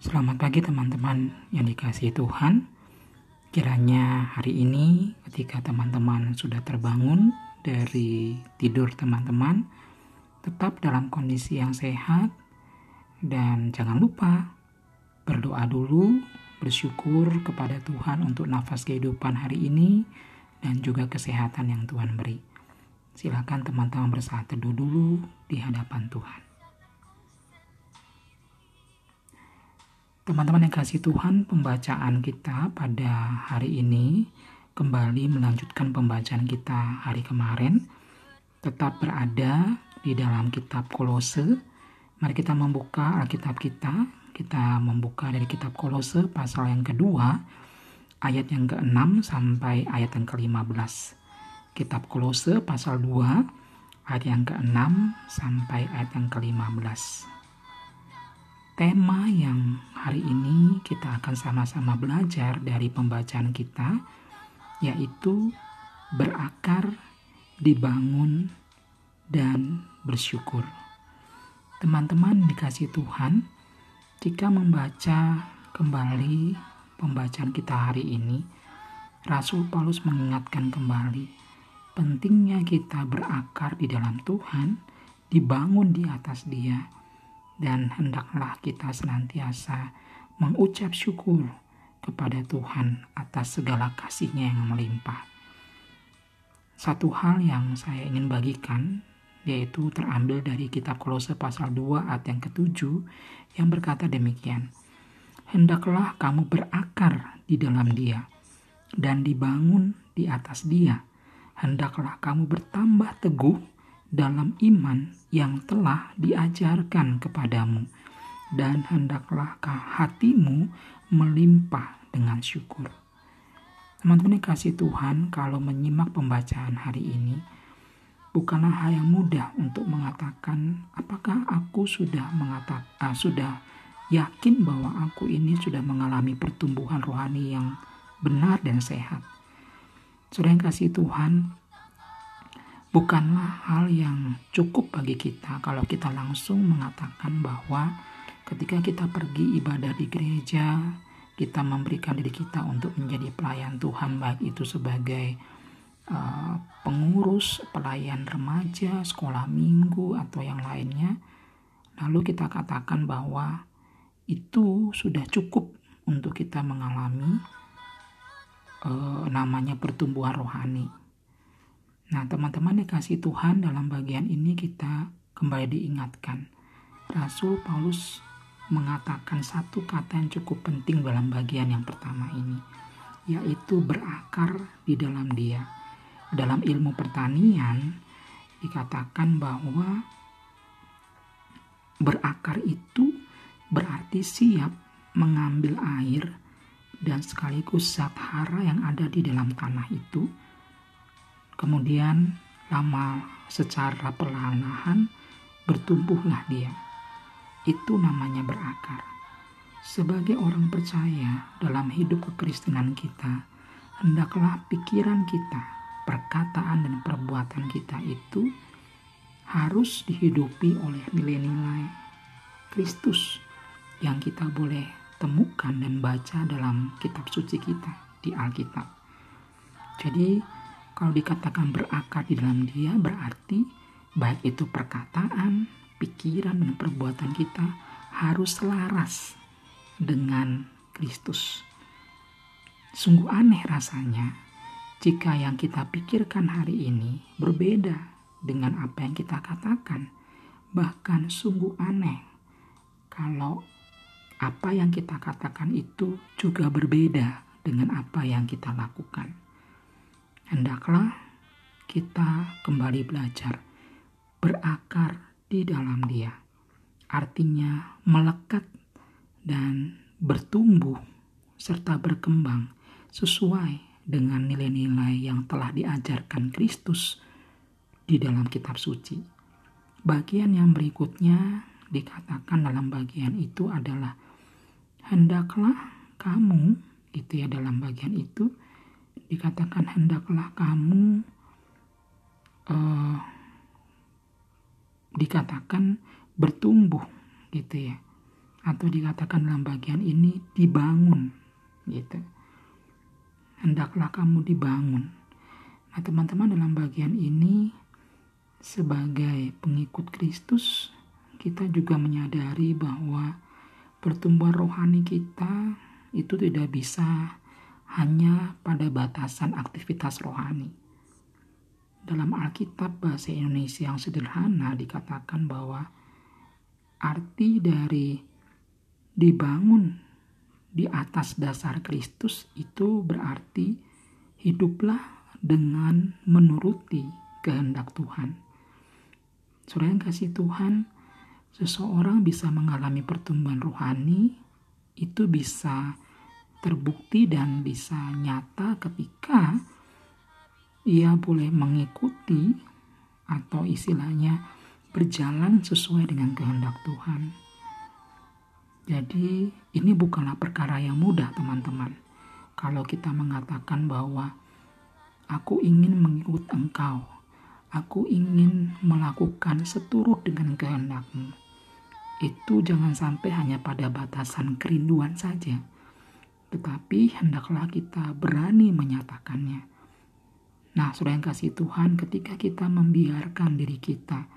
Selamat pagi teman-teman yang dikasihi Tuhan. Kiranya hari ini ketika teman-teman sudah terbangun dari tidur teman-teman, tetap dalam kondisi yang sehat dan jangan lupa berdoa dulu, bersyukur kepada Tuhan untuk nafas kehidupan hari ini dan juga kesehatan yang Tuhan beri. Silakan teman-teman bersaat teduh dulu di hadapan Tuhan. Teman-teman yang kasih Tuhan, pembacaan kita pada hari ini kembali melanjutkan pembacaan kita hari kemarin. Tetap berada di dalam kitab Kolose. Mari kita membuka Alkitab kita. Kita membuka dari kitab Kolose pasal yang kedua, ayat yang ke-6 sampai ayat yang ke-15. Kitab Kolose pasal 2, ayat yang ke-6 sampai ayat yang ke-15 tema yang hari ini kita akan sama-sama belajar dari pembacaan kita yaitu berakar, dibangun, dan bersyukur. Teman-teman dikasih Tuhan, jika membaca kembali pembacaan kita hari ini, Rasul Paulus mengingatkan kembali pentingnya kita berakar di dalam Tuhan, dibangun di atas Dia, dan hendaklah kita senantiasa mengucap syukur kepada Tuhan atas segala kasihnya yang melimpah. Satu hal yang saya ingin bagikan yaitu terambil dari kitab Kolose pasal 2 ayat yang ketujuh yang berkata demikian. Hendaklah kamu berakar di dalam dia dan dibangun di atas dia. Hendaklah kamu bertambah teguh dalam iman yang telah diajarkan kepadamu, dan hendaklah hatimu melimpah dengan syukur. Teman-teman kasih Tuhan, kalau menyimak pembacaan hari ini, bukanlah hal yang mudah untuk mengatakan apakah aku sudah mengatakan uh, sudah yakin bahwa aku ini sudah mengalami pertumbuhan rohani yang benar dan sehat. Sudah yang kasih Tuhan, bukanlah hal yang cukup bagi kita kalau kita langsung mengatakan bahwa ketika kita pergi ibadah di gereja, kita memberikan diri kita untuk menjadi pelayan Tuhan, baik itu sebagai uh, pengurus, pelayan remaja, sekolah minggu, atau yang lainnya. Lalu kita katakan bahwa itu sudah cukup untuk kita mengalami uh, namanya pertumbuhan rohani. Nah, teman-teman dikasih Tuhan dalam bagian ini kita kembali diingatkan. Rasul Paulus mengatakan satu kata yang cukup penting dalam bagian yang pertama ini, yaitu berakar di dalam dia. Dalam ilmu pertanian dikatakan bahwa berakar itu berarti siap mengambil air dan sekaligus zat hara yang ada di dalam tanah itu Kemudian lama secara perlahan-lahan bertumbuhlah dia. Itu namanya berakar. Sebagai orang percaya dalam hidup kekristenan kita, hendaklah pikiran kita, perkataan dan perbuatan kita itu harus dihidupi oleh nilai-nilai Kristus yang kita boleh temukan dan baca dalam kitab suci kita di Alkitab. Jadi kalau dikatakan berakar di dalam dia berarti baik itu perkataan, pikiran, dan perbuatan kita harus selaras dengan Kristus. Sungguh aneh rasanya jika yang kita pikirkan hari ini berbeda dengan apa yang kita katakan. Bahkan sungguh aneh kalau apa yang kita katakan itu juga berbeda dengan apa yang kita lakukan hendaklah kita kembali belajar berakar di dalam Dia. Artinya melekat dan bertumbuh serta berkembang sesuai dengan nilai-nilai yang telah diajarkan Kristus di dalam kitab suci. Bagian yang berikutnya dikatakan dalam bagian itu adalah hendaklah kamu itu ya dalam bagian itu dikatakan hendaklah kamu uh, dikatakan bertumbuh gitu ya atau dikatakan dalam bagian ini dibangun gitu hendaklah kamu dibangun nah teman-teman dalam bagian ini sebagai pengikut Kristus kita juga menyadari bahwa pertumbuhan rohani kita itu tidak bisa hanya pada batasan aktivitas rohani. Dalam Alkitab bahasa Indonesia yang sederhana dikatakan bahwa arti dari dibangun di atas dasar Kristus itu berarti hiduplah dengan menuruti kehendak Tuhan. Saudara yang kasih Tuhan, seseorang bisa mengalami pertumbuhan rohani itu bisa terbukti dan bisa nyata ketika ia boleh mengikuti atau istilahnya berjalan sesuai dengan kehendak Tuhan. Jadi, ini bukanlah perkara yang mudah, teman-teman. Kalau kita mengatakan bahwa aku ingin mengikut Engkau, aku ingin melakukan seturut dengan kehendakmu itu jangan sampai hanya pada batasan kerinduan saja, tetapi hendaklah kita berani menyatakannya. Nah, sudah yang kasih Tuhan, ketika kita membiarkan diri kita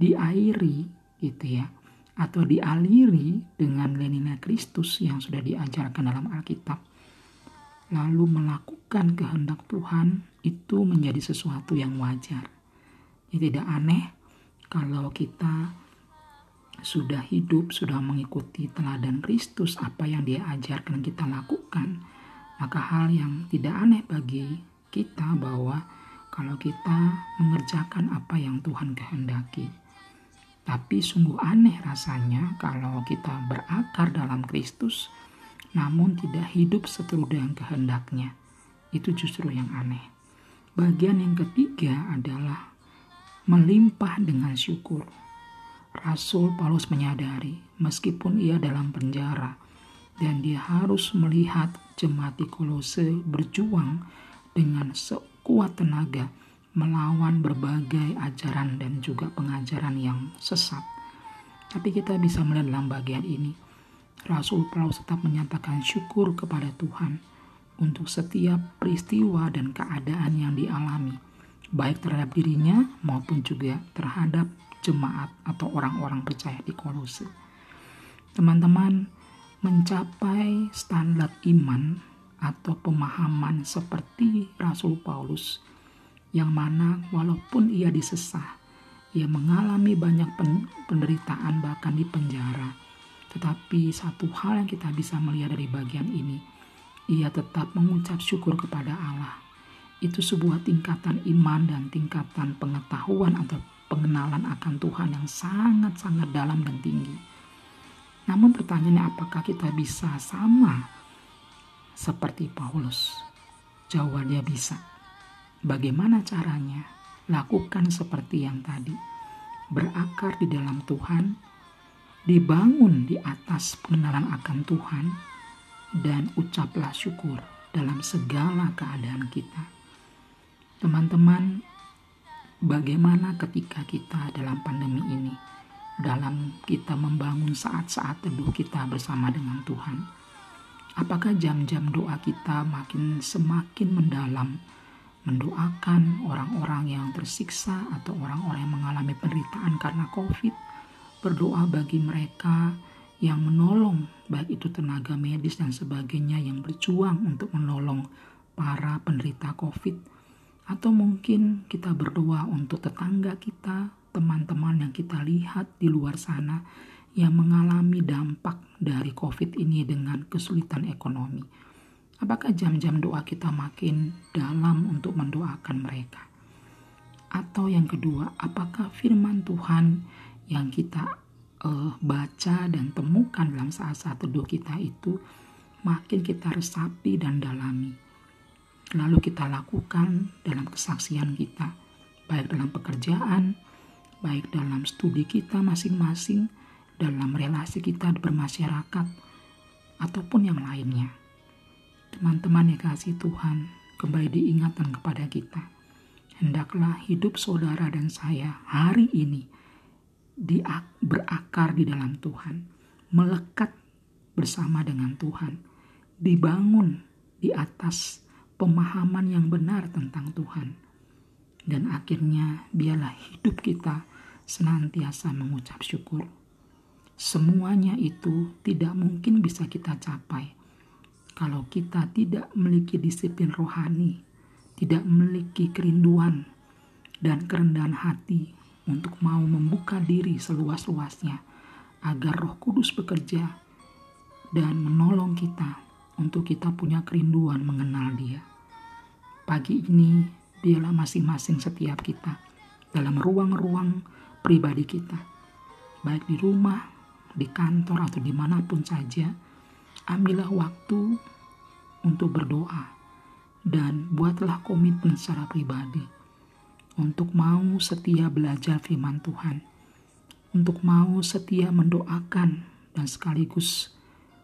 diairi, gitu ya, atau dialiri dengan lenina Kristus yang sudah diajarkan dalam Alkitab, lalu melakukan kehendak Tuhan, itu menjadi sesuatu yang wajar. Ini tidak aneh kalau kita sudah hidup, sudah mengikuti teladan Kristus, apa yang dia ajarkan kita lakukan, maka hal yang tidak aneh bagi kita bahwa kalau kita mengerjakan apa yang Tuhan kehendaki. Tapi sungguh aneh rasanya kalau kita berakar dalam Kristus, namun tidak hidup seturut dengan kehendaknya. Itu justru yang aneh. Bagian yang ketiga adalah melimpah dengan syukur. Rasul Paulus menyadari, meskipun ia dalam penjara dan dia harus melihat jemaat di Kolose berjuang dengan sekuat tenaga melawan berbagai ajaran dan juga pengajaran yang sesat. Tapi kita bisa melihat dalam bagian ini, Rasul Paulus tetap menyatakan syukur kepada Tuhan untuk setiap peristiwa dan keadaan yang dialami, baik terhadap dirinya maupun juga terhadap jemaat atau orang-orang percaya di Kolose. Teman-teman, mencapai standar iman atau pemahaman seperti Rasul Paulus yang mana walaupun ia disesah, ia mengalami banyak penderitaan bahkan di penjara. Tetapi satu hal yang kita bisa melihat dari bagian ini, ia tetap mengucap syukur kepada Allah. Itu sebuah tingkatan iman dan tingkatan pengetahuan atau pengenalan akan Tuhan yang sangat-sangat dalam dan tinggi. Namun pertanyaannya apakah kita bisa sama seperti Paulus? Jawabannya bisa. Bagaimana caranya? Lakukan seperti yang tadi. Berakar di dalam Tuhan, dibangun di atas pengenalan akan Tuhan, dan ucaplah syukur dalam segala keadaan kita. Teman-teman, bagaimana ketika kita dalam pandemi ini, dalam kita membangun saat-saat teduh kita bersama dengan Tuhan. Apakah jam-jam doa kita makin semakin mendalam, mendoakan orang-orang yang tersiksa atau orang-orang yang mengalami penderitaan karena COVID, berdoa bagi mereka yang menolong, baik itu tenaga medis dan sebagainya yang berjuang untuk menolong para penderita COVID atau mungkin kita berdoa untuk tetangga kita, teman-teman yang kita lihat di luar sana yang mengalami dampak dari COVID ini dengan kesulitan ekonomi. Apakah jam-jam doa kita makin dalam untuk mendoakan mereka? Atau yang kedua, apakah firman Tuhan yang kita uh, baca dan temukan dalam saat-saat teduh kita itu makin kita resapi dan dalami? lalu kita lakukan dalam kesaksian kita, baik dalam pekerjaan, baik dalam studi kita masing-masing, dalam relasi kita bermasyarakat, ataupun yang lainnya. Teman-teman yang kasih Tuhan, kembali diingatkan kepada kita. Hendaklah hidup saudara dan saya hari ini di, berakar di dalam Tuhan, melekat bersama dengan Tuhan, dibangun di atas pemahaman yang benar tentang Tuhan. Dan akhirnya biarlah hidup kita senantiasa mengucap syukur. Semuanya itu tidak mungkin bisa kita capai kalau kita tidak memiliki disiplin rohani, tidak memiliki kerinduan dan kerendahan hati untuk mau membuka diri seluas-luasnya agar Roh Kudus bekerja dan menolong kita untuk kita punya kerinduan mengenal Dia. Pagi ini, biarlah masing-masing setiap kita dalam ruang-ruang pribadi kita, baik di rumah di kantor atau di mana pun saja, ambillah waktu untuk berdoa dan buatlah komitmen secara pribadi untuk mau setia belajar firman Tuhan, untuk mau setia mendoakan dan sekaligus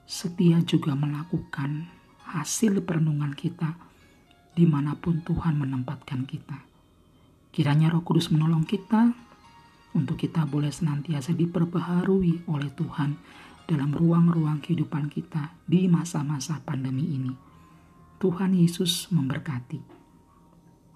setia juga melakukan hasil perenungan kita di mana pun Tuhan menempatkan kita. Kiranya roh kudus menolong kita untuk kita boleh senantiasa diperbaharui oleh Tuhan dalam ruang-ruang kehidupan kita di masa-masa pandemi ini. Tuhan Yesus memberkati.